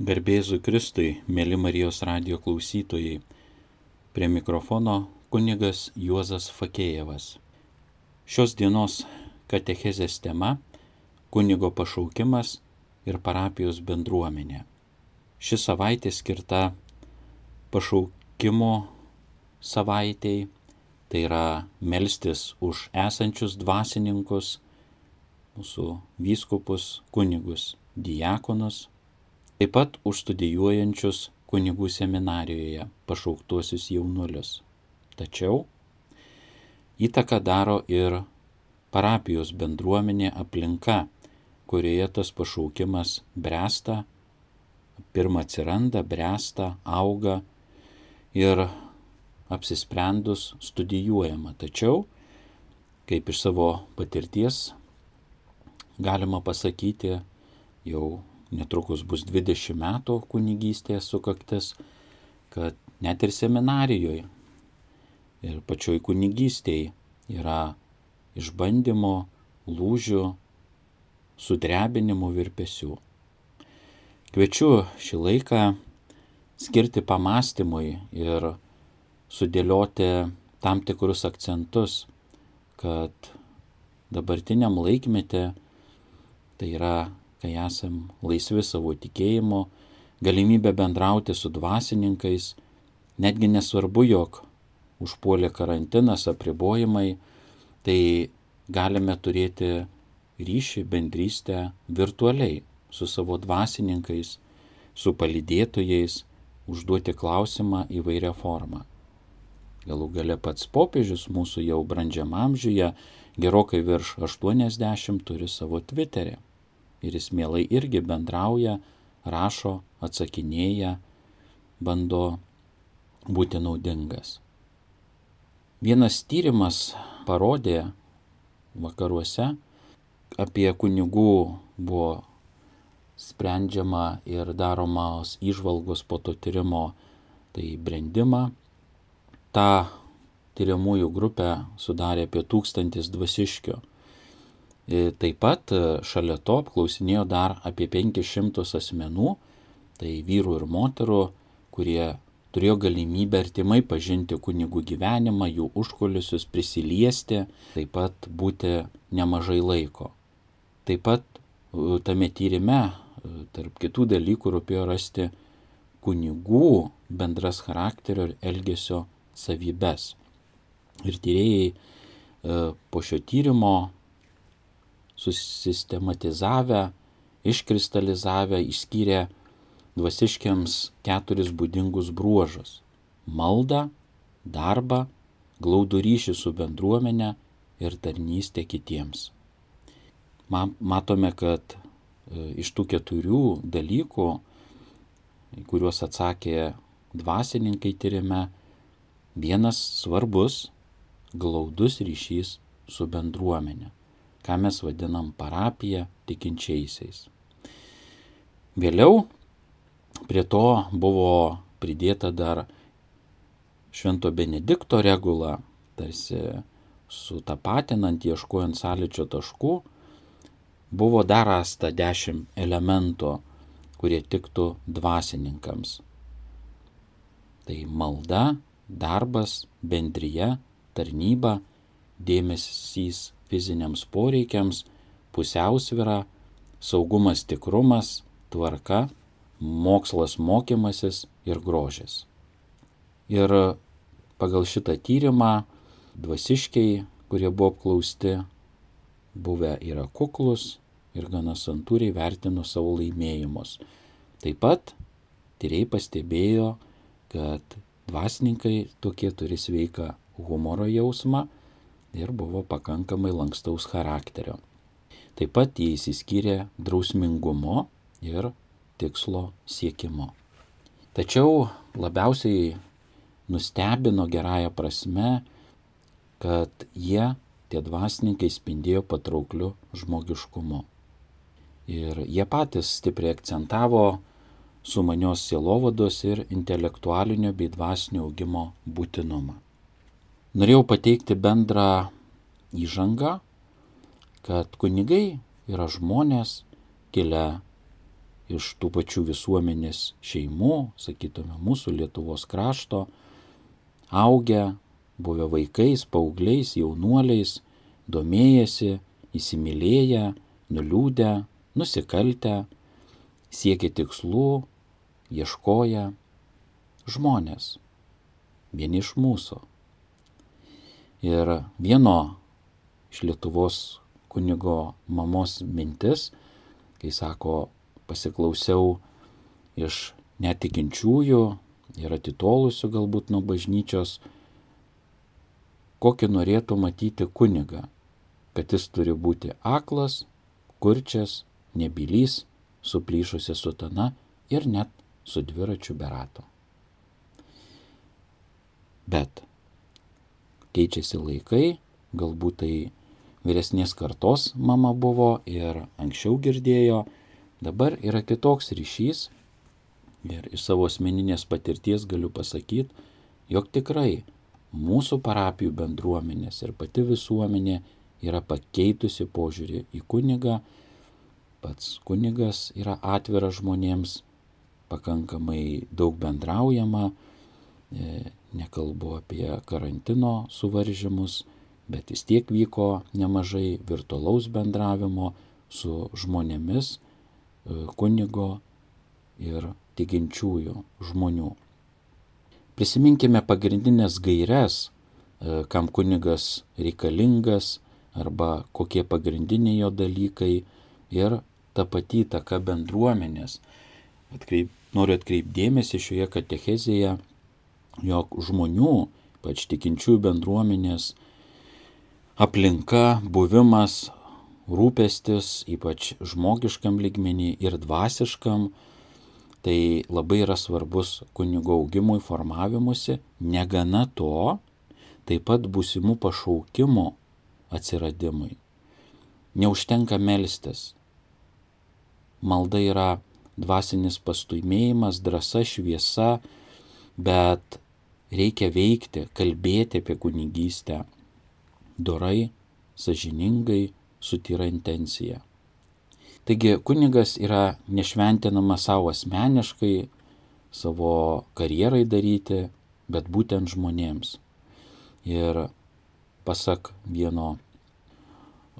Garbėzui Kristui, mėly Marijos radio klausytojai, prie mikrofono kunigas Juozas Fakėjevas. Šios dienos katechezės tema - kunigo pašaukimas ir parapijos bendruomenė. Ši savaitė skirta pašaukimo savaitėjai, tai yra melstis už esančius dvasininkus, mūsų vyskupus, kunigus, diakonus, taip pat už studijuojančius kunigų seminarijoje pašauktuosius jaunuolius. Tačiau įtaką daro ir parapijos bendruomenė aplinka, kurioje tas pašaukimas bręsta, pirmą atsiranda, bręsta, auga ir apsisprendus studijuojama. Tačiau, kaip iš savo patirties galima pasakyti, jau netrukus bus 20 metų kunigystės sukaktis, kad net ir seminarijoje ir pačioj kunigystėje yra išbandymo, lūžių, sudrebinimų virpesių. Kviečiu šį laiką skirti pamastymui ir sudėlioti tam tikrus akcentus, kad dabartiniam laikmetė tai yra kai esam laisvi savo tikėjimo, galimybę bendrauti su dvasininkais, netgi nesvarbu, jog užpuolė karantinas, apribojimai, tai galime turėti ryšį, bendrystę virtualiai su savo dvasininkais, su palydėtojais, užduoti klausimą įvairią formą. Galų gale pats popiežius mūsų jau brandžiam amžiuje, gerokai virš 80 turi savo Twitterį ir jis mielai irgi bendrauja, rašo, atsakinėja, bando būti naudingas. Vienas tyrimas parodė vakaruose, apie kunigų buvo sprendžiama ir daromos išvalgos po to tyrimo, tai brandimą. Ta tyriamųjų grupę sudarė apie tūkstantis dvasiškių taip pat e, šalia to apklausinėjo dar apie 500 asmenų, tai vyrų ir moterų, kurie turėjo galimybę artimai pažinti kunigų gyvenimą, jų užkulisius, prisiliesti, taip pat būti nemažai laiko. Taip pat e, tame tyrime, tarp kitų dalykų, rūpėjo rasti kunigų bendras charakterio ir elgesio savybės. Ir tyrėjai po šio tyrimo susistematizavę, iškristalizavę, išskyrė dvasiškiams keturis būdingus bruožus - maldą, darbą, glaudų ryšį su bendruomenė ir tarnystė kitiems. Matome, kad e, iš tų keturių dalykų, kuriuos atsakė dvasininkai tyrime, vienas svarbus - glaudus ryšys su bendruomenė ką mes vadinam parapiją tikinčiaisiais. Vėliau prie to buvo pridėta dar Švento Benedikto regula, tarsi sutapatinant, ieškojant sąlyčio taškų, buvo dar rasta dešimt elementų, kurie tiktų dvasininkams. Tai malda, darbas, bendryje, tarnyba, dėmesys fiziniams poreikiams, pusiausvyra, saugumas tikrumas, tvarka, mokslas mokymasis ir grožis. Ir pagal šitą tyrimą dvasiškiai, kurie buvo apklausti, buvę yra kuklus ir gana santūriai vertino savo laimėjimus. Taip pat tyriai pastebėjo, kad dvasininkai tokie turi sveiką humoro jausmą ir buvo pakankamai lankstaus charakterio. Taip pat jie įsiskyrė drausmingumo ir tikslo siekimo. Tačiau labiausiai nustebino gerąją prasme, kad jie, tie dvasininkai, spindėjo patraukliu žmogiškumu. Ir jie patys stipriai akcentavo sumanios sielovados ir intelektualinio bei dvasinio augimo būtinumą. Norėjau pateikti bendrą įžangą, kad kunigai yra žmonės kilę iš tų pačių visuomenės šeimų, sakytume, mūsų Lietuvos krašto, augę, buvę vaikais, paaugliais, jaunuoliais, domėjęsi, įsimylėję, nuliūdę, nusikaltę, siekia tikslų, ieškoja žmonės, vieni iš mūsų. Ir vieno iš Lietuvos kunigo mamos mintis, kai sako, pasiklausiau iš netikinčiųjų ir atitolusių galbūt nuo bažnyčios, kokį norėtų matyti kunigą, kad jis turi būti aklas, kurčias, nebylys, suplyšusi sutana ir net su dviračiu be rato. Bet keičiasi laikai, galbūt tai vyresnės kartos mama buvo ir anksčiau girdėjo, dabar yra kitoks ryšys. Ir iš savo asmeninės patirties galiu pasakyti, jog tikrai mūsų parapijų bendruomenės ir pati visuomenė yra pakeitusi požiūrį į kunigą, pats kunigas yra atviras žmonėms, pakankamai daug bendraujama, nekalbu apie karantino suvaržymus, bet vis tiek vyko nemažai virtualaus bendravimo su žmonėmis, e, kunigo ir tikinčiųjų žmonių. Prisiminkime pagrindinės gairias, e, kam kunigas reikalingas arba kokie pagrindiniai jo dalykai ir ta pati įtaka bendruomenės. Atkreip, noriu atkreipdėmėsi šioje katechezėje, jog žmonių, pač tikinčiųjų bendruomenės, aplinka, buvimas, rūpestis, ypač žmogiškam ligmenį ir dvasiškam, tai labai yra svarbus kunigo augimui, formavimuose, negana to, taip pat būsimų pašaukimų atsiradimui. Neužtenka melstis, malda yra dvasinis pastuimėjimas, drąsa, šviesa, bet reikia veikti, kalbėti apie kunigystę dorai, sažiningai, su tyra intencija. Taigi kunigas yra nešventinamas savo asmeniškai, savo karjerai daryti, bet būtent žmonėms. Ir pasak vieno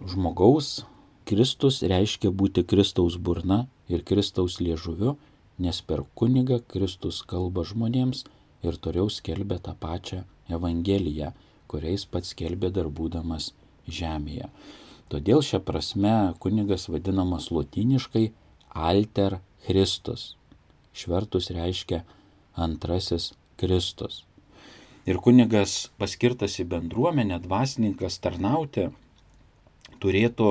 žmogaus, Kristus reiškia būti Kristaus burna ir Kristaus liežuviu, nes per kunigą Kristus kalba žmonėms ir toliau skelbia tą pačią Evangeliją, kuriais pats skelbė dar būdamas žemėje. Todėl šią prasme kunigas vadinamas lotiniškai alter Christus. Švertus reiškia antrasis Kristus. Ir kunigas paskirtas į bendruomenę, dvasininkas tarnauti, turėtų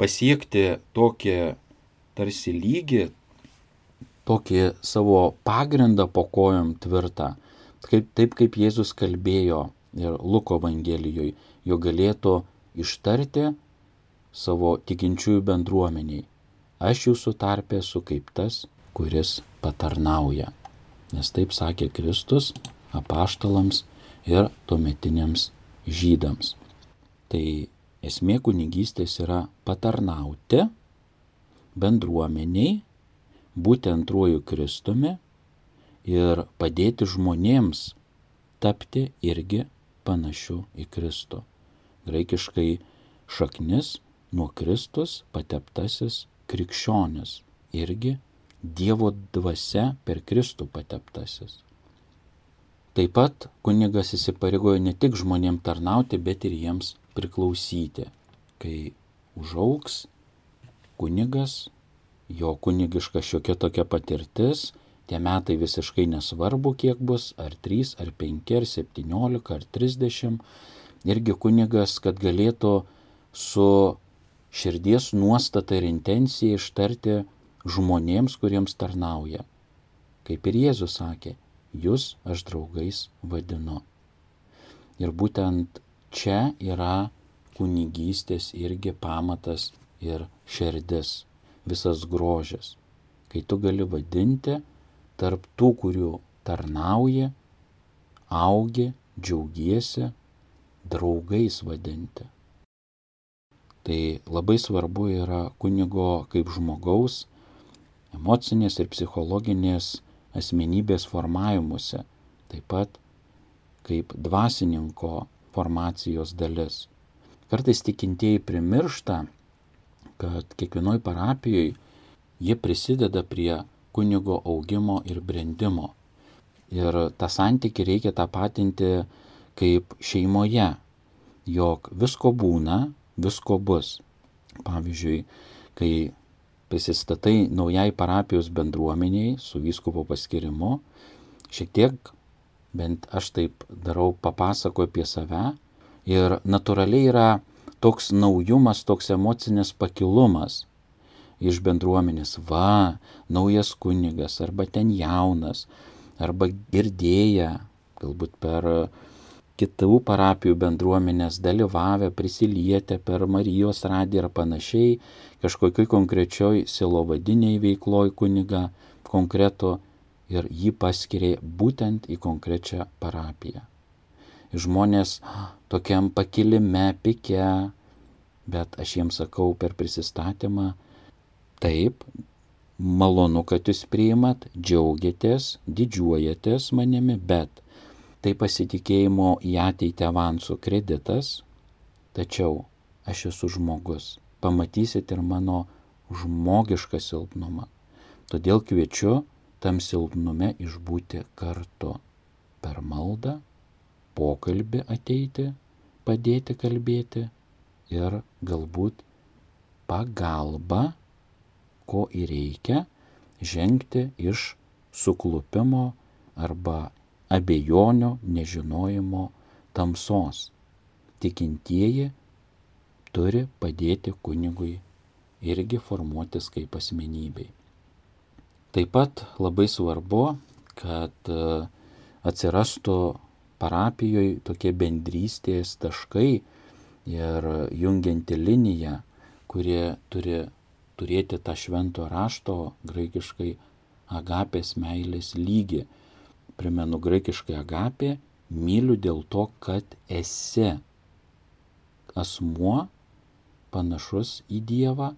pasiekti tokį tarsi lygį, tokį savo pagrindą po kojom tvirtą, kaip, taip kaip Jėzus kalbėjo ir Luko Evangelijoje, jo galėtų ištarti savo tikinčiųjų bendruomeniai. Aš jūsų tarpė esu kaip tas, kuris patarnauja. Nes taip sakė Kristus apaštalams ir tuometiniams žydams. Tai Esmė kunigystės yra patarnauti bendruomeniai, būti antruoju Kristumi ir padėti žmonėms tapti irgi panašiu į Kristų. Graikiškai šaknis nuo Kristus pateptasis krikščionis irgi Dievo dvasia per Kristų pateptasis. Taip pat kunigas įsipareigojo ne tik žmonėms tarnauti, bet ir jiems priklausyti. Kai užauks kunigas, jo kunigiška šiokia tokia patirtis, tie metai visiškai nesvarbu, kiek bus, ar 3, ar 5, ar 17, ar 30, irgi kunigas, kad galėtų su širdies nuostata ir intencija ištarti žmonėms, kuriems tarnauja. Kaip ir Jėzus sakė, jūs aš draugais vadinu. Ir būtent čia yra kunigystės irgi pamatas ir širdis, visas grožis. Kai tu gali vadinti tarp tų, kurių tarnauji, augi, džiaugiesi, draugais vadinti. Tai labai svarbu yra kunigo kaip žmogaus emocinės ir psichologinės asmenybės formavimuose, taip pat kaip dvasininko formacijos dalis. Kartais tikintieji primiršta, kad kiekvienoj parapijoje jie prisideda prie kunigo augimo ir brendimo. Ir tą santyki reikia tą patinti kaip šeimoje, jog visko būna, visko bus. Pavyzdžiui, kai prisistatai naujai parapijos bendruomeniai su vyskupo paskirimu, šiek tiek, bent aš taip darau, papasakoju apie save ir natūraliai yra toks naujumas, toks emocinis pakilumas iš bendruomenės. Va, naujas kunigas, arba ten jaunas, arba girdėję, galbūt per kitų parapijų bendruomenės dalyvavę, prisilietę per Marijos radiją ar panašiai, kažkokioj konkrečioj silovadiniai veikloj kuniga konkreto ir jį paskiria būtent į konkrečią parapiją. Žmonės tokiam pakilime, pike, bet aš jiems sakau per prisistatymą, taip, malonu, kad jūs priimat, džiaugiatės, didžiuojatės manimi, bet tai pasitikėjimo į ateitį avansų kreditas, tačiau aš esu žmogus, pamatysit ir mano žmogišką silpnumą. Todėl kviečiu tam silpnume išbūti kartu. Per maldą, pokalbį ateiti, padėti kalbėti ir galbūt pagalba, ko ir reikia, žengti iš suklupimo arba abejonio, nežinojimo tamsos. Tikintieji turi padėti kunigui irgi formuotis kaip asmenybei. Taip pat labai svarbu, kad e, atsirastų parapijoje tokie bendrystės taškai ir jungianti linija, kurie turi turėti tą švento rašto graikiškai agapės meilės lygį. Primenu graikiškai agapė, myliu dėl to, kad esi asmuo panašus į Dievą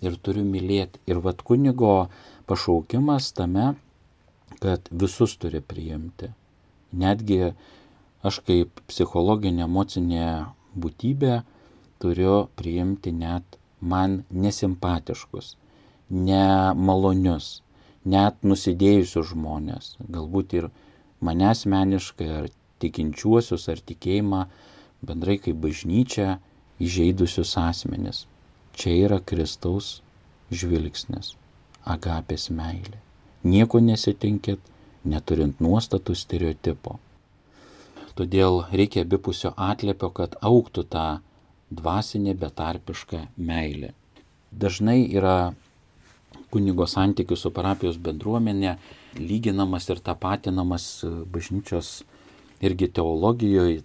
ir turiu mylėti. Ir vad kunigo pašaukimas tame, kad visus turi priimti. Netgi aš kaip psichologinė emocinė būtybė turiu priimti net man nesimpatiškus, nemalonius, net nusidėjusius žmonės, galbūt ir mane asmeniškai ar tikinčiuosius ar tikėjimą bendrai kaip bažnyčia įžeidusius asmenis. Čia yra Kristaus žvilgsnis, agapės meilė. Nieko nesitinkit, neturint nuostatų stereotipo. Todėl reikia abipusio atlepio, kad auktų tą dvasinė betarpiška meilė. Dažnai yra kunigo santykių su parapijos bendruomenė lyginamas ir tapatinamas bažnyčios irgi teologijoje,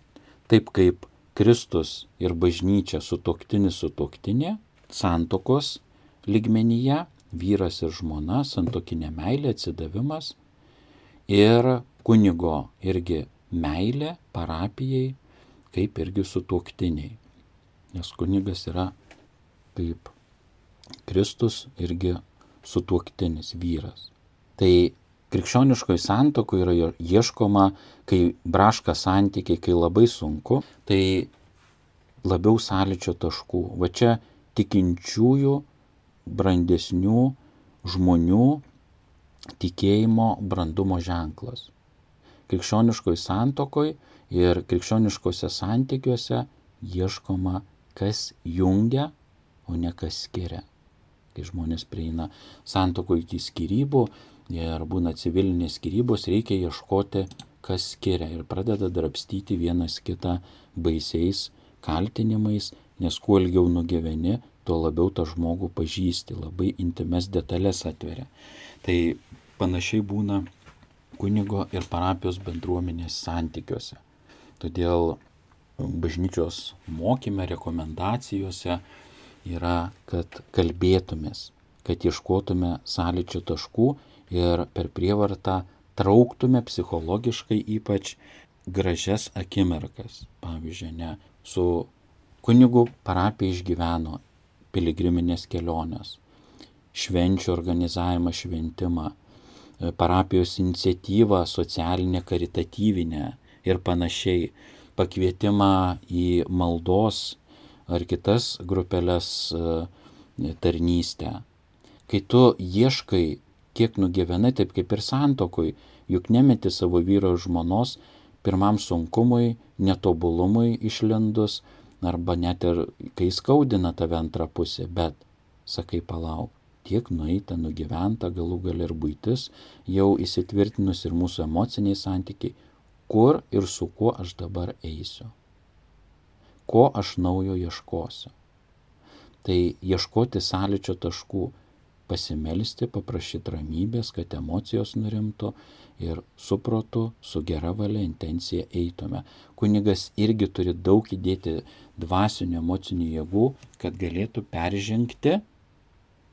taip kaip Kristus ir bažnyčia sutoktinis sutoktinė, santokos lygmenyje, vyras ir žmona, santokinė meilė, atsidavimas ir kunigo irgi meilė parapijai, kaip irgi sutoktiniai nes kunigas yra kaip Kristus irgi sutuoktinis vyras. Tai krikščioniškoji santokoje yra ieškoma, kai braška santykiai, kai labai sunku, tai labiau sąlyčio taškų. Va čia tikinčiųjų, brandesnių žmonių tikėjimo brandumo ženklas. Krikščioniškoji santokoje ir krikščioniškose santykiuose ieškoma kas jungia, o ne kas skiria. Kai žmonės prieina santoko iki skirybų ir būna civilinės skirybos, reikia ieškoti, kas skiria ir pradeda drapstyti vienas kitą baisiais kaltinimais, nes kuo ilgiau nugyveni, tuo labiau tą žmogų pažįsti, labai intimes detalės atveria. Tai panašiai būna kunigo ir parapijos bendruomenės santykiuose. Todėl bažnyčios mokyme, rekomendacijose yra, kad kalbėtumės, kad ieškotume sąlyčio taškų ir per prievartą trauktume psichologiškai ypač gražias akimirkas. Pavyzdžiui, ne, su kunigu parapija išgyveno piligriminės kelionės. švenčių organizavimą, šventimą, parapijos iniciatyvą socialinę, karitatyvinę ir panašiai, pakvietimą į maldos ar kitas grupelės e, tarnystę. Kai tu ieškai, kiek nugyvenai, taip kaip ir santokui, juk nemeti savo vyro ir žmonos pirmam sunkumui, netobulumui išlindus, arba net ir kai skaudina tave antrą pusę, bet sakai palauk, tiek nueita, nugyventa, galų gal ir būtis, jau įsitvirtinus ir mūsų emociniai santykiai, kur ir su kuo aš dabar eisiu, ko aš naujo ieškosiu. Tai ieškoti sąlyčio taškų, pasimelsti, paprašyti ramybės, kad emocijos nurimtų ir su protu, su gera valia, intencija eitume. Kunigas irgi turi daug įdėti dvasinių emocinių jėgų, kad galėtų peržengti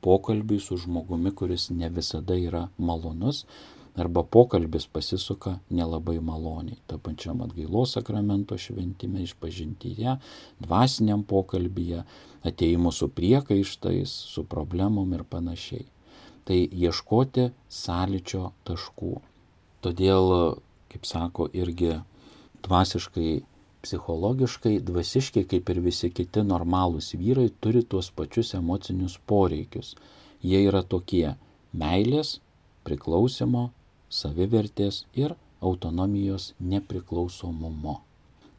pokalbį su žmogumi, kuris ne visada yra malonus, arba pokalbis pasisuka nelabai maloniai. Ta pačiam atgailos sakramento šventime, išpažintyje, dvasiniam pokalbyje, ateimu su priekaištais, su problemom ir panašiai. Tai ieškoti sąlyčio taškų. Todėl, kaip sako, irgi dvasiškai, psichologiškai, dvasiškai, kaip ir visi kiti normalūs vyrai, turi tuos pačius emocinius poreikius. Jie yra tokie - meilės, priklausimo, savivertės ir autonomijos nepriklausomumo.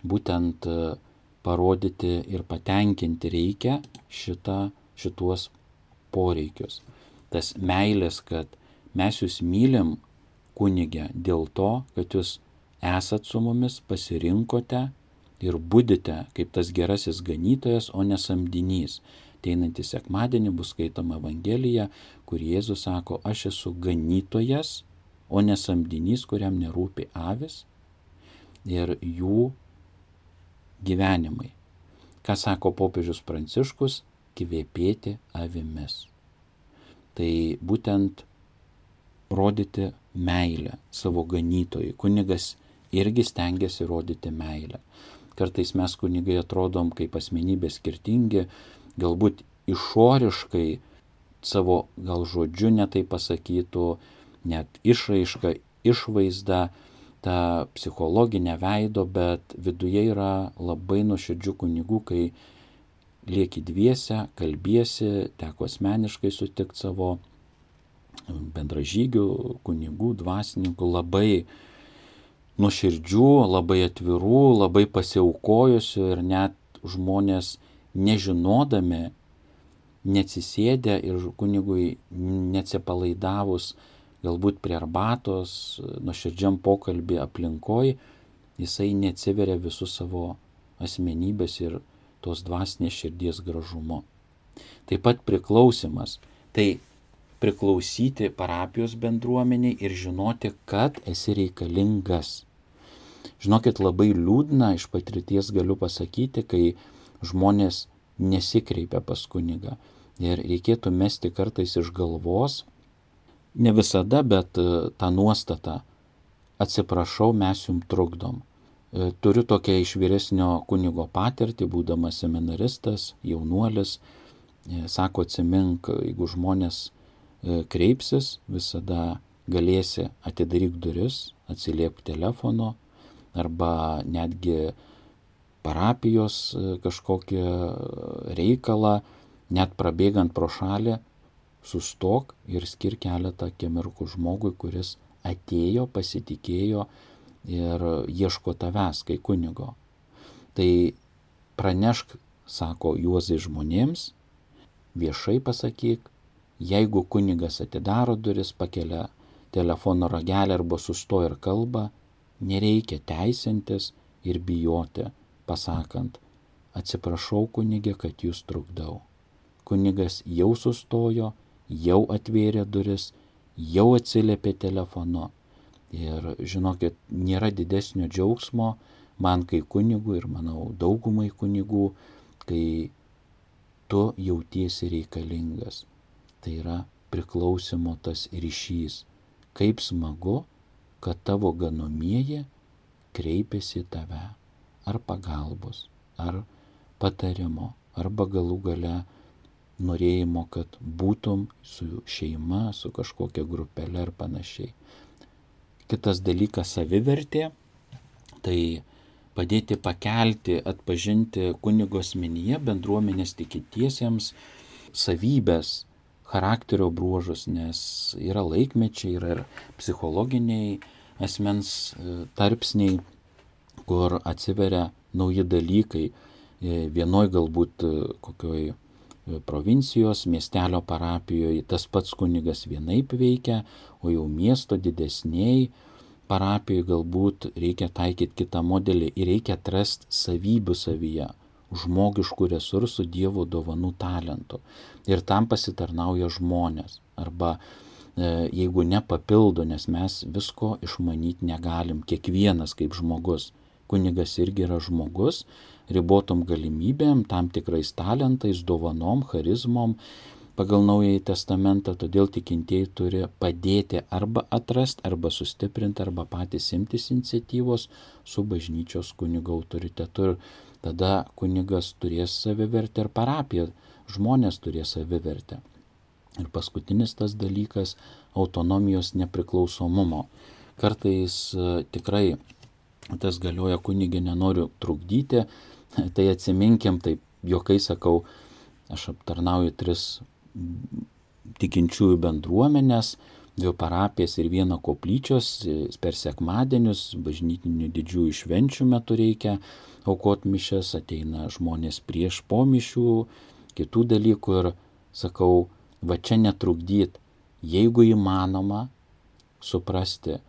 Būtent e, parodyti ir patenkinti reikia šitą, šituos poreikius. Tas meilės, kad mes jūs mylim kunigę dėl to, kad jūs esat su mumis, pasirinkote ir būdite kaip tas gerasis ganytojas, o ne samdinys. Teinantį sekmadienį bus skaitoma Evangelija, kur Jėzus sako, aš esu ganytojas o ne samdinys, kuriam nerūpi avis ir jų gyvenimai. Ką sako popiežius Pranciškus, kvėpėti avimis. Tai būtent rodyti meilę savo ganytojui. Kunigas irgi stengiasi rodyti meilę. Kartais mes kunigai atrodom kaip asmenybė skirtingi, galbūt išoriškai savo gal žodžiu netai pasakytų, net išraišką, išvaizdą, tą psichologinę veido, bet viduje yra labai nuoširdžių kunigų, kai lieki dviese, kalbėsi, teko asmeniškai sutikti savo bendražygių, kunigų, dvasininkų, labai nuoširdžių, labai atvirų, labai pasiaukojusių ir net žmonės nežinodami, neatsisėdę ir kunigui neatsipalaidavus, galbūt prie arbatos, nuoširdžiam pokalbį aplinkoj, jisai neatsiveria visų savo asmenybės ir tos dvasinės širdies gražumu. Taip pat priklausimas. Tai priklausyti parapijos bendruomeniai ir žinoti, kad esi reikalingas. Žinokit, labai liūdna iš patirties galiu pasakyti, kai žmonės nesikreipia pas kunigą. Ir reikėtų mesti kartais iš galvos ne visada, bet e, tą nuostatą atsiprašau, mes jums trukdom. E, turiu tokią iš vyresnio kunigo patirtį, būdamas seminaristas, jaunuolis. E, sako, atsimink, jeigu žmonės kreipsis, visada galėsi atidaryk duris, atsiliep telefonu arba netgi parapijos kažkokį reikalą, net prabėgant pro šalį, sustok ir skir keletą akimirkų žmogui, kuris atėjo, pasitikėjo ir ieško tavęs kaip kunigo. Tai pranešk, sako Juozai žmonėms, viešai pasakyk, jeigu kunigas atidaro duris, pakelia telefono ragelį arba sustoja ir kalba, nereikia teisintis ir bijoti, pasakant, atsiprašau kunigė, kad jūs trukdau. Kunigas jau sustojo jau atvėrė duris, jau atsiliepė telefonu. Ir žinokit, nėra didesnio džiaugsmo man kaip kunigų ir manau daugumai kunigų, kai tu jautiesi reikalingas. Tai yra priklausimo tas ryšys. Kaip smagu, kad tavo ganomieji kreipiasi tave ar pagalbos, ar patarimo, arba galų gale norėjimo, kad būtum su šeima, su kažkokia grupelė ir panašiai. Kitas dalykas - savivertė. Tai padėti pakelti, atpažinti kunigo asmenyje bendruomenės tikintiesiems savybės, charakterio bruožus, nes yra laikmečiai, yra ir psichologiniai asmens e, tarpsniai, kur atsiveria nauji dalykai. E, vienoj galbūt e, kokioj provincijos, miestelio parapijoje tas pats kunigas vienaip veikia, o jau miesto didesniai parapijoje galbūt reikia taikyti kitą modelį ir reikia atrasti savybių savyje, žmogiškų resursų, Dievo dovanų talentų. Ir tam pasitarnauja žmonės. Arba e, jeigu nepapildo, nes mes visko išmanyti negalim, kiekvienas kaip žmogus. Kunigas irgi yra žmogus, ribotom galimybėm, tam tikrais talentais, dovanom, charizmom pagal Naująjį Testamentą, todėl tikintieji turi padėti arba atrasti, arba sustiprinti, arba patys imtis iniciatyvos su bažnyčios kunigo autoritetu. Ir tada kunigas turės savivertę ir parapija, žmonės turės savivertę. Ir paskutinis tas dalykas - autonomijos nepriklausomumo. Kartais e, tikrai tas galioja kunigė, nenoriu trukdyti, tai atsiminkim, taip jokai sakau, aš aptarnauju tris tikinčiųjų bendruomenės, dvi parapijas ir vieną koplyčios per sekmadienius, bažnytinių didžiųjų švenčių metu reikia aukot mišes, ateina žmonės prieš pomišių, kitų dalykų ir sakau, va čia netrukdyt, jeigu įmanoma suprasti,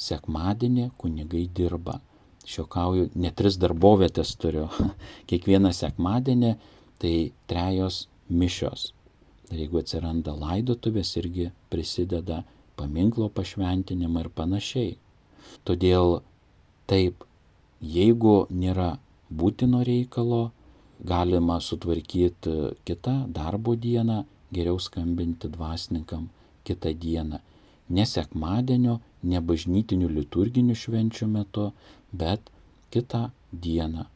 sekmadienį kunigai dirba šiokauju, net tris darbovietės turiu. Kiekvieną sekmadienį tai trejos mišios. Ir jeigu atsiranda laidotuvės, irgi prisideda paminklo pašventinimą ir panašiai. Todėl taip, jeigu nėra būtino reikalo, galima sutvarkyti kitą darbo dieną, geriau skambinti dvasininkam kitą dieną. Ne sekmadienio, ne bažnytinių liturginių švenčių metu, bet kitą dieną e,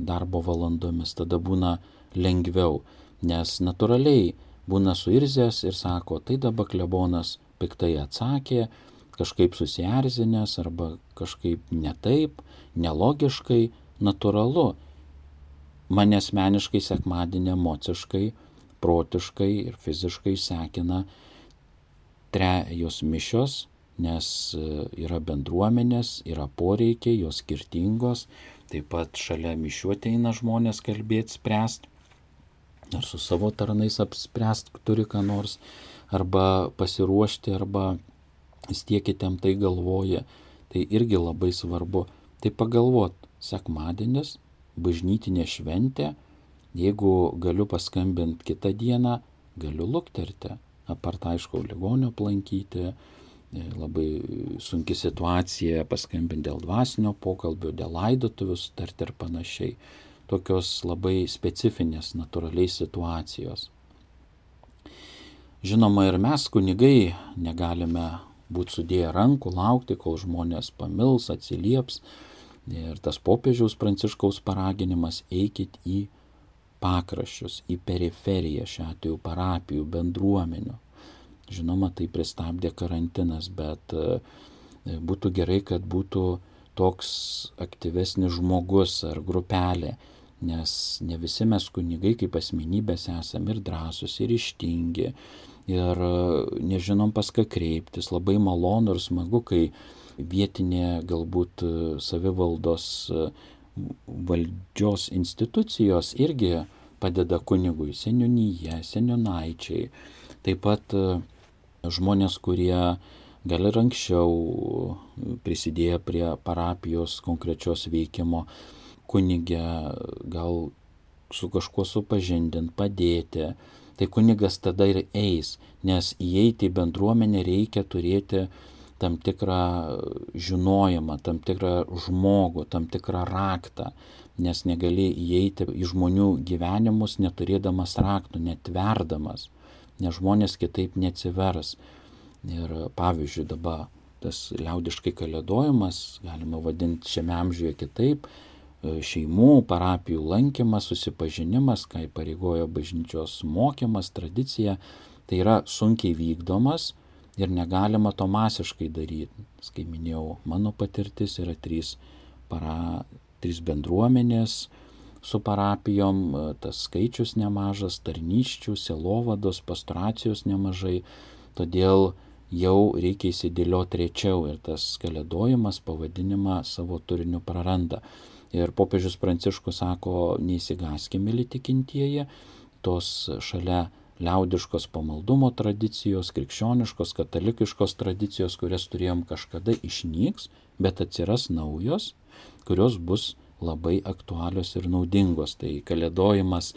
darbo valandomis. Tada būna lengviau, nes natūraliai būna suirzęs ir sako, tai dabar klebonas piktai atsakė, kažkaip susierzinęs arba kažkaip netaip, nelogiškai, natūralu. Mane asmeniškai sekmadienį emociškai, protiškai ir fiziškai sekina trejos mišios, nes e, yra bendruomenės, yra poreikiai, jos skirtingos, taip pat šalia mišių ateina žmonės kalbėti, spręsti, ar su savo tarnais apspręst turi ką nors, arba pasiruošti, arba stiekite tai galvoja, tai irgi labai svarbu. Tai pagalvot, sekmadienis, bažnytinė šventė, jeigu galiu paskambinti kitą dieną, galiu lukterti, apart aišku, ligonio aplankyti, E, labai sunki situacija, paskambinti dėl dvasinio pokalbio, dėl laidotuvių sutarti ir panašiai. Tokios labai specifinės natūraliai situacijos. Žinoma, ir mes kunigai negalime būti sudėję rankų, laukti, kol žmonės pamils, atsilieps. Ir tas popiežiaus pranciškaus paraginimas eikit į pakraščius, į periferiją šiuo atveju parapijų, bendruomenių Žinoma, tai pristabdė karantinas, bet e, būtų gerai, kad būtų toks aktyvesnis žmogus ar grupelė, nes ne visi mes kunigai kaip asmenybės esame ir drąsus, ir ištingi, ir e, nežinom pas ką kreiptis. Labai malonu ir smagu, kai vietinė galbūt e, savivaldos valdžios institucijos irgi padeda kunigui, seniūnyje, seniūnaičiai. Taip pat žmonės, kurie gal ir anksčiau prisidėjo prie parapijos konkrečios veikimo, kunigė gal su kažkuo supažindint, padėti. Tai kunigas tada ir eis, nes įeiti į bendruomenę reikia turėti tam tikrą žinojimą, tam tikrą žmogų, tam tikrą raktą, nes negali įeiti į žmonių gyvenimus neturėdamas raktų, netverdamas nes žmonės kitaip neatsivers. Ir pavyzdžiui, dabar tas liaudiškai kalėdojimas, galima vadinti šiame amžiuje kitaip, šeimų, parapijų lankymas, susipažinimas, ką įpareigojo bažnyčios mokymas, tradicija, tai yra sunkiai vykdomas ir negalima to masiškai daryti. Kaip minėjau, mano patirtis yra trys, para, trys bendruomenės su parapijom, tas skaičius nemažas, tarnyščių, selovados, pastoracijos nemažai, todėl jau reikia įsidėlioti rečiau ir tas kalėdojimas pavadinimą savo turiniu praranda. Ir popiežius Pranciškus sako, neįsigaskime, mėly tikintieji, tos šalia liaudiškos pamaldumo tradicijos, krikščioniškos, katalikiškos tradicijos, kurias turėjom kažkada išnyks, bet atsiras naujos, kurios bus labai aktualios ir naudingos. Tai kalėdojimas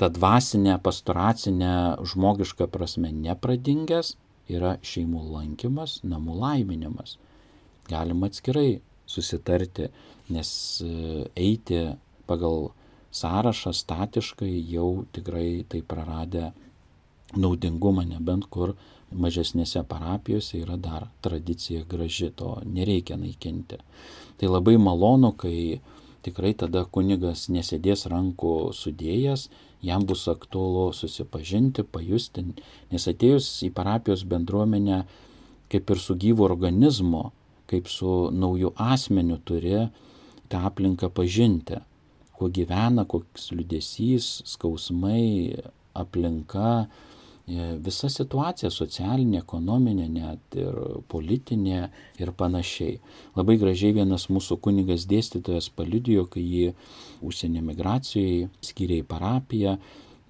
ta dvasinė, pastoracinė, žmogiška prasme nepradingęs yra šeimų lankymas, namų laiminimas. Galima atskirai susitarti, nes e, eiti pagal sąrašą statiškai jau tikrai tai praradę naudingumą, nebent kur mažesnėse parapijose yra dar tradicija graži, to nereikia naikinti. Tai labai malonu, kai tikrai tada kunigas nesėdės rankų sudėjęs, jam bus aktualu susipažinti, pajusti, nes atėjus į parapijos bendruomenę kaip ir su gyvu organizmu, kaip su nauju asmeniu turi tą aplinką pažinti. Kuo gyvena, koks liudesys, skausmai, aplinka, e, visa situacija socialinė, ekonominė, net ir politinė ir panašiai. Labai gražiai vienas mūsų kunigas dėstytojas paliudijo, kai jį užsienio migracijai skiria į parapiją,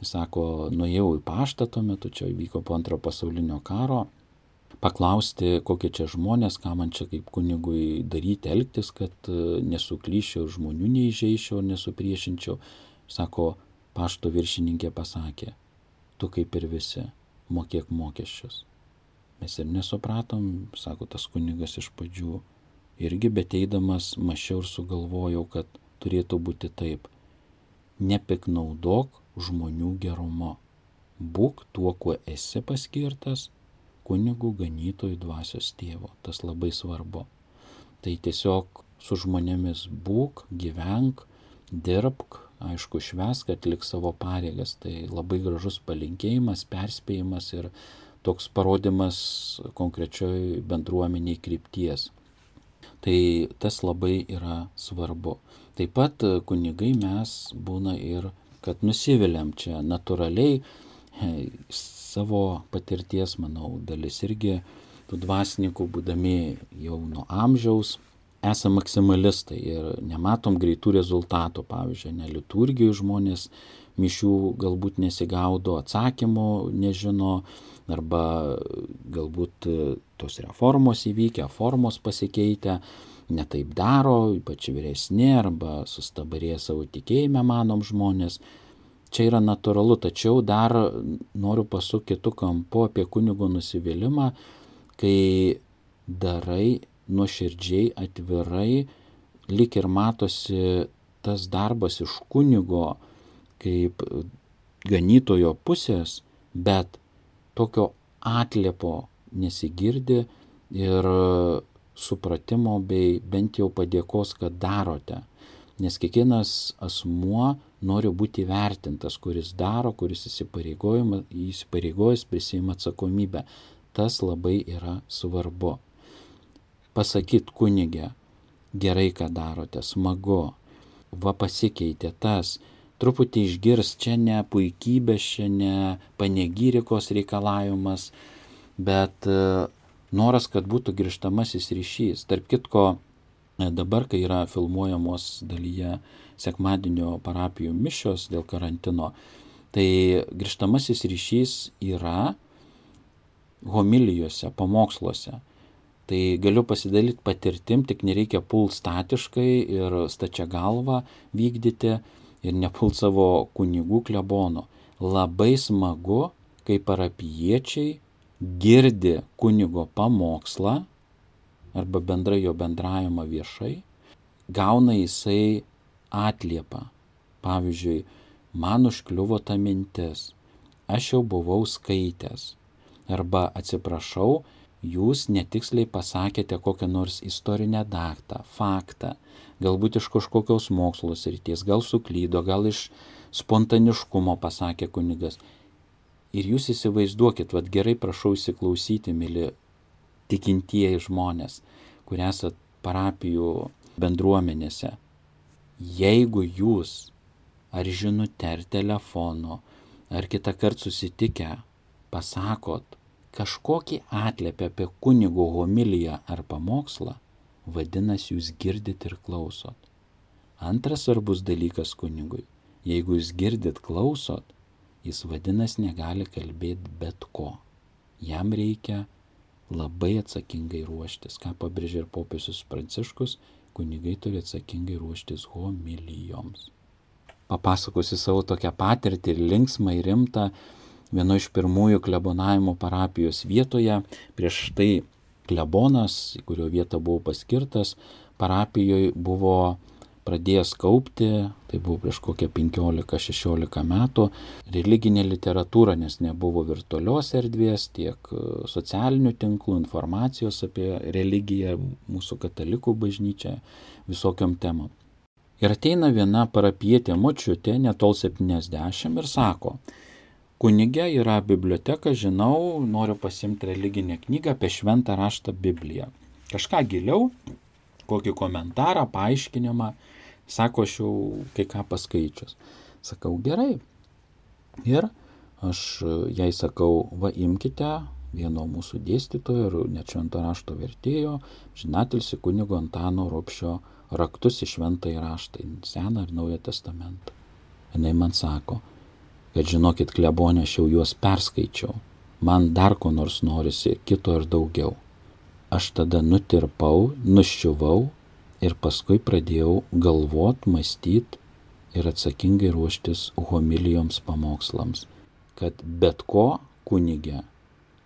jis sako, nuėjau į paštą tuo metu, čia vyko po antro pasaulinio karo, paklausti, kokie čia žmonės, ką man čia kaip kunigui daryti, elgtis, kad e, nesuklyščiau, žmonių neįžeičiau, nesupriešinčiau. Sako, pašto viršininkė pasakė, tu kaip ir visi, mokėk mokesčius. Mes ir nesupratom, sako tas kunigas iš pradžių. Irgi beteidamas mačiau ir sugalvojau, kad turėtų būti taip. Nepiknaudok žmonių gerumo. Būk tuo, kuo esi paskirtas kunigų ganytojų dvasios tėvo. Tas labai svarbu. Tai tiesiog su žmonėmis būk, gyvenk, dirbk, aišku, švesk, atlik savo pareigas. Tai labai gražus palinkėjimas, perspėjimas ir toks parodimas konkrečioj bendruomeniai krypties. Tai tas labai yra svarbu. Taip pat kunigai mes būna ir, kad nusiviliam čia natūraliai savo patirties, manau, dalis irgi tų dvasininkų, būdami jau nuo amžiaus, esame maksimalistai ir nematom greitų rezultatų. Pavyzdžiui, neliturgijų žmonės mišių galbūt nesigaudo, atsakymų nežino, arba galbūt tos reformos įvykę, formos pasikeitę, netaip daro, ypač vyresni, arba sustabarėję savo tikėjime manom žmonės čia yra natūralu, tačiau dar noriu pasukti kitų kampų apie kunigo nusivylimą, kai darai nuoširdžiai, atvirai, lik ir matosi tas darbas iš kunigo kaip ganytojo pusės, bet tokio atliepo nesigirdi ir supratimo bei bent jau padėkos, kad darote. Nes kiekvienas asmuo nori būti vertintas, kuris daro, kuris įsipareigojęs prisima atsakomybę. Tas labai yra svarbu. Pasakyt kunigė, gerai, ką darote, smagu, va pasikeitė tas, truputį išgirs, čia ne puikybės, čia ne panegyrikos reikalavimas, bet e, noras, kad būtų grįžtamasis ryšys. Tarp kitko, e, dabar, kai yra filmuojamos dalyje sekmadienio parapijų mišios dėl karantino, tai grįžtamasis ryšys yra homilijose, pamoksluose. Tai galiu pasidalyti patirtim, tik nereikia pult statiškai ir stačia galva vykdyti ir nepult savo kunigų klebono. Labai smagu, kai parapiečiai girdi kunigo pamokslą arba bendrai jo bendravimą viešai, gauna jisai atliepą. Pavyzdžiui, man užkliuvo ta mintis, aš jau buvau skaitęs. Arba atsiprašau, jūs netiksliai pasakėte kokią nors istorinę datą, faktą, galbūt iš kažkokios mokslos ryties, gal suklydo, gal iš spontaniškumo pasakė kunigas. Ir jūs įsivaizduokit, vad gerai prašau įsiklausyti, mėly tikintieji žmonės, kurie esat parapijų bendruomenėse. Jeigu jūs ar žinute, ar telefonu, ar kitą kartą susitikę pasakot kažkokį atlėpę apie kunigo homiliją ar pamokslą, vadinasi, jūs girdit ir klausot. Antras svarbus dalykas kunigui. Jeigu jūs girdit, klausot, jis vadinasi negali kalbėti bet ko. Jam reikia labai atsakingai ruoštis. Ką pabrėžė ir popiežius Pranciškus, kunigai turi atsakingai ruoštis homilijoms. Papasakosiu savo tokią patirtį ir linksmą ir rimtą vieno iš pirmųjų klebonavimo parapijos vietoje. Prieš tai klebonas, į kurio vietą buvau paskirtas, parapijoje buvo pradėjęs kaupti, tai buvo prieš kokią 15-16 metų, religinė literatūra, nes nebuvo virtualios erdvės, tiek e, socialinių tinklų, informacijos apie religiją, mūsų katalikų bažnyčią, visokiam temam. Ir ateina viena parapietė močiutė, netol 70 ir sako, kunigė yra biblioteka, žinau, noriu pasimti religinę knygą apie šventą raštą Bibliją. Kažką giliau, kokį komentarą, paaiškinimą, sako, aš jau kai ką paskaičius. Sakau, gerai. Ir aš jai sakau, va imkite vieno mūsų dėstytojo ir net švento rašto vertėjo, žinatilsi kunigo Antano Ropšio raktus į šventąjį raštą, į Seną ir Naują testamentą. Jis man sako, kad žinokit, klebonė, aš jau juos perskaičiau, man dar ko nors norisi, kito ir daugiau. Aš tada nutirpau, nuščiuvau ir paskui pradėjau galvot, mąstyt ir atsakingai ruoštis homilijoms pamokslams, kad bet ko kunigė,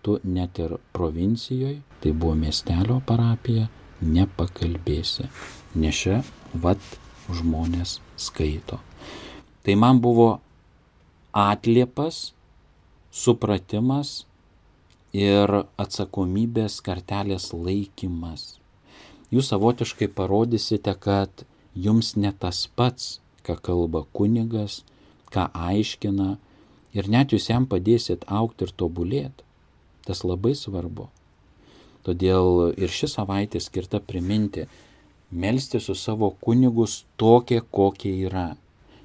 tu net ir provincijoje, tai buvo miestelio parapija, nepakalbėsi, nes čia vat žmonės skaito. Tai man buvo atliepas, supratimas ir atsakomybės kartelės laikymas. Jūs savotiškai parodysite, kad jums ne tas pats, ką kalba kunigas, ką aiškina ir net jūs jam padėsit aukti ir tobulėti. Tas labai svarbu. Todėl ir ši savaitė skirta priminti, melsti su savo kunigus tokie, kokie yra.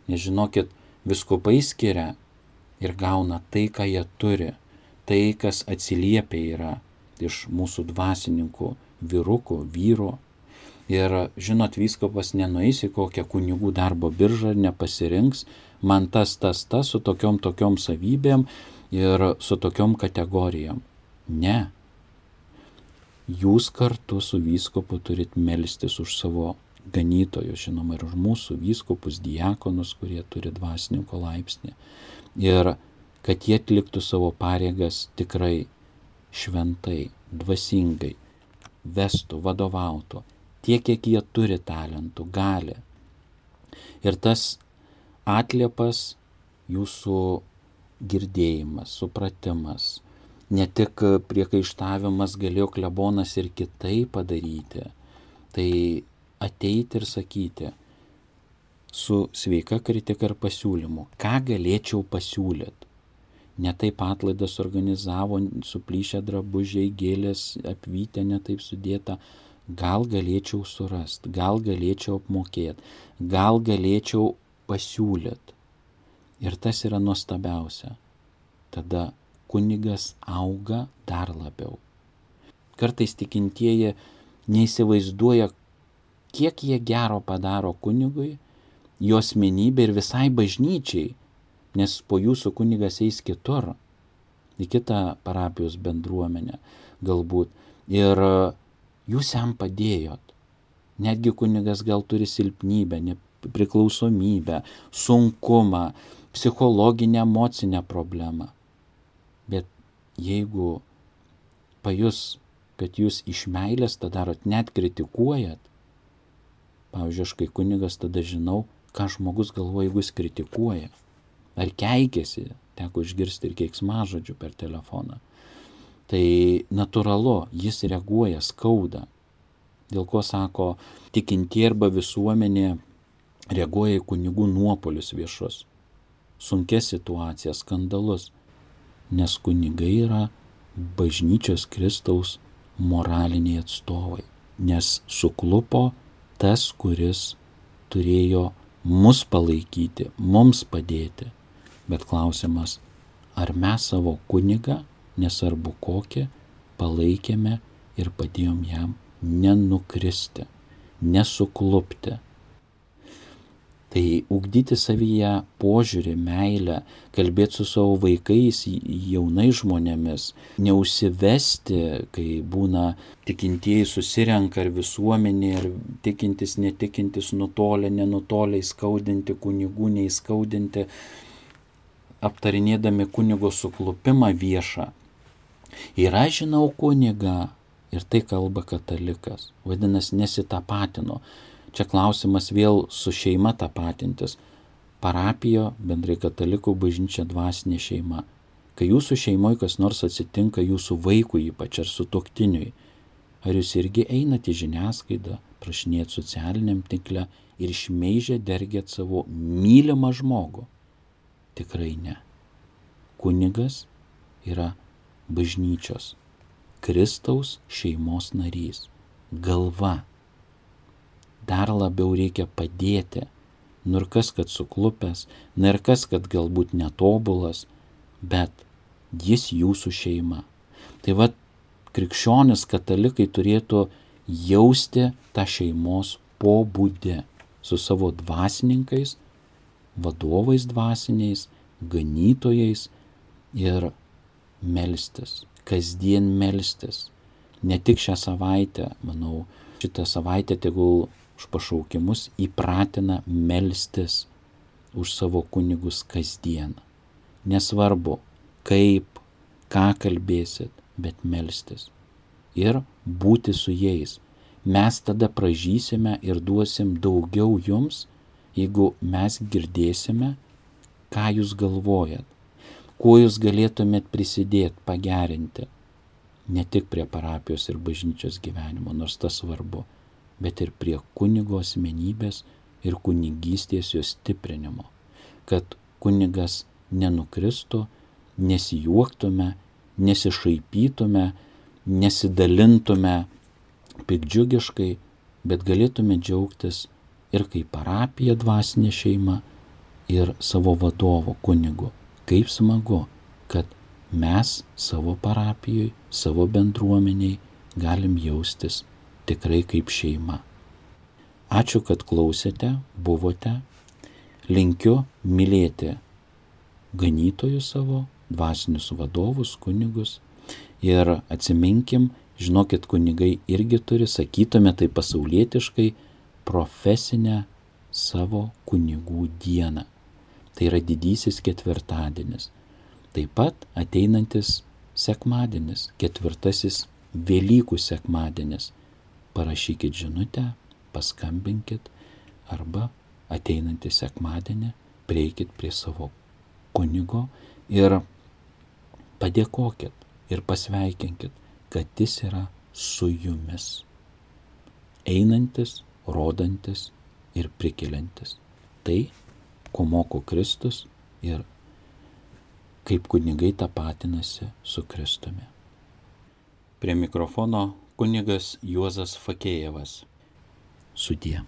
Nežinokit, viskupai skiria ir gauna tai, ką jie turi, tai, kas atsiliepia yra iš mūsų dvasininkų, vyrukų, vyro. Ir žinot, vyskopas nenueis į kokią kunigų darbo biržą ir nepasirinks man tas, tas, tas su tokiom tokiom savybėm ir su tokiom kategorijom. Ne. Jūs kartu su vyskopu turit melstis už savo ganytojus, žinoma, ir už mūsų vyskupus, diakonus, kurie turi dvasininko laipsnį ir kad jie atliktų savo pareigas tikrai šventai, dvasingai, vestų, vadovautų tiek, kiek jie turi talentų, gali. Ir tas atliepas jūsų girdėjimas, supratimas, ne tik priekaištavimas galėjo klebonas ir kitai padaryti, tai ateiti ir sakyti, su sveika kritika ir pasiūlymu. Ką galėčiau pasiūlyti? Ne taip atlaidas organizavo, suplyšę drabužiai, gėlės, apvytė netaip sudėta. Gal galėčiau surasti, gal galėčiau apmokėti, gal galėčiau pasiūlyti. Ir tas yra nuostabiausia. Tada kunigas auga dar labiau. Kartais tikintieji neįsivaizduoja, kiek jie gero padaro kunigui, jo asmenybė ir visai bažnyčiai, nes po jūsų kunigas eis kitur, į kitą parapijos bendruomenę galbūt. Ir jūs jam padėjot. Netgi kunigas gal turi silpnybę, nepriklausomybę, sunkumą, psichologinę, emocinę problemą. Bet jeigu pajus, kad jūs iš meilės tą darot, net kritikuojat, pavyzdžiui, aš kai kunigas tada žinau, ką žmogus galvoja, jeigu jis kritikuoja. Ar keikėsi, teko išgirsti ir keiksmažodžių per telefoną. Tai natūralu, jis reaguoja skauda. Dėl ko sako, tikintie arba visuomenė reaguoja į kunigų nuopolius viešus, sunkes situacijas, skandalus, nes kunigai yra bažnyčios Kristaus moraliniai atstovai, nes suklupo tas, kuris turėjo mus palaikyti, mums padėti. Bet klausimas, ar mes savo kunigą, nesvarbu kokį, palaikėme ir padėjom jam nenukristi, nesuklupti, Tai ugdyti savyje požiūrį, meilę, kalbėti su savo vaikais, jaunais žmonėmis, neužsivesti, kai būna tikintieji susirenka ar visuomenė, ar tikintis, netikintis, nutolę, nenutolę, įskaudinti kunigų, neįskaudinti, aptarinėdami kunigo suklupimą viešą. Ir aš žinau kunigą, ir tai kalba katalikas, vadinasi, nesitapatino Čia klausimas vėl su šeima tapatintis. Parapijo, bendrai katalikų bažnyčia dvasinė šeima. Kai jūsų šeimoje kas nors atsitinka jūsų vaikui ypač ar su toktiniui, ar jūs irgi einate į žiniasklaidą, prašinėt socialiniam tinkle ir šmeižė dergėt savo mylimą žmogų? Tikrai ne. Kunigas yra bažnyčios, Kristaus šeimos narys, galva dar labiau reikia padėti. Nu ir kas, kad suklupęs, nu ir kas, kad galbūt netobulas, bet jis jūsų šeima. Tai vad, krikščionis katalikai turėtų jausti tą šeimos pobūdį su savo dvasininkais, vadovais dvasiniais, ganytojais ir melstis, kasdien melstis. Ne tik šią savaitę, manau, šitą savaitę tegul už pašaukimus įpratina melstis už savo kunigus kasdien. Nesvarbu, kaip, ką kalbėsit, bet melstis. Ir būti su jais. Mes tada pražysime ir duosim daugiau jums, jeigu mes girdėsime, ką jūs galvojat, kuo jūs galėtumėt prisidėti, pagerinti. Ne tik prie parapijos ir bažnyčios gyvenimo, nors tas svarbu bet ir prie kunigo asmenybės ir kunigystės jos stiprinimo, kad kunigas nenukristų, nesijuoktume, nesišaipytume, nesidalintume pikdžiugiškai, bet galėtume džiaugtis ir kaip parapija dvasinė šeima, ir savo vadovo kunigu. Kaip smagu, kad mes savo parapijoje, savo bendruomeniai galim jaustis tikrai kaip šeima. Ačiū, kad klausėte, buvote. Linkiu mylėti ganytojus savo, dvasinius vadovus, kunigus. Ir atsiminkim, žinokit, kunigai irgi turi, sakytume tai pasaulietiškai, profesinę savo kunigų dieną. Tai yra didysis ketvirtadienis. Taip pat ateinantis sekmadienis, ketvirtasis Velykų sekmadienis parašykit žinutę, paskambinkit arba ateinantį sekmadienį prieikit prie savo kunigo ir padėkokit ir pasveikinkit, kad jis yra su jumis. Einantis, rodantis ir prikeliantis. Tai, ko moko Kristus ir kaip kunigai tapatinasi su Kristumi. Prie mikrofono kunigas Juozas Fakėjevas. Sudie.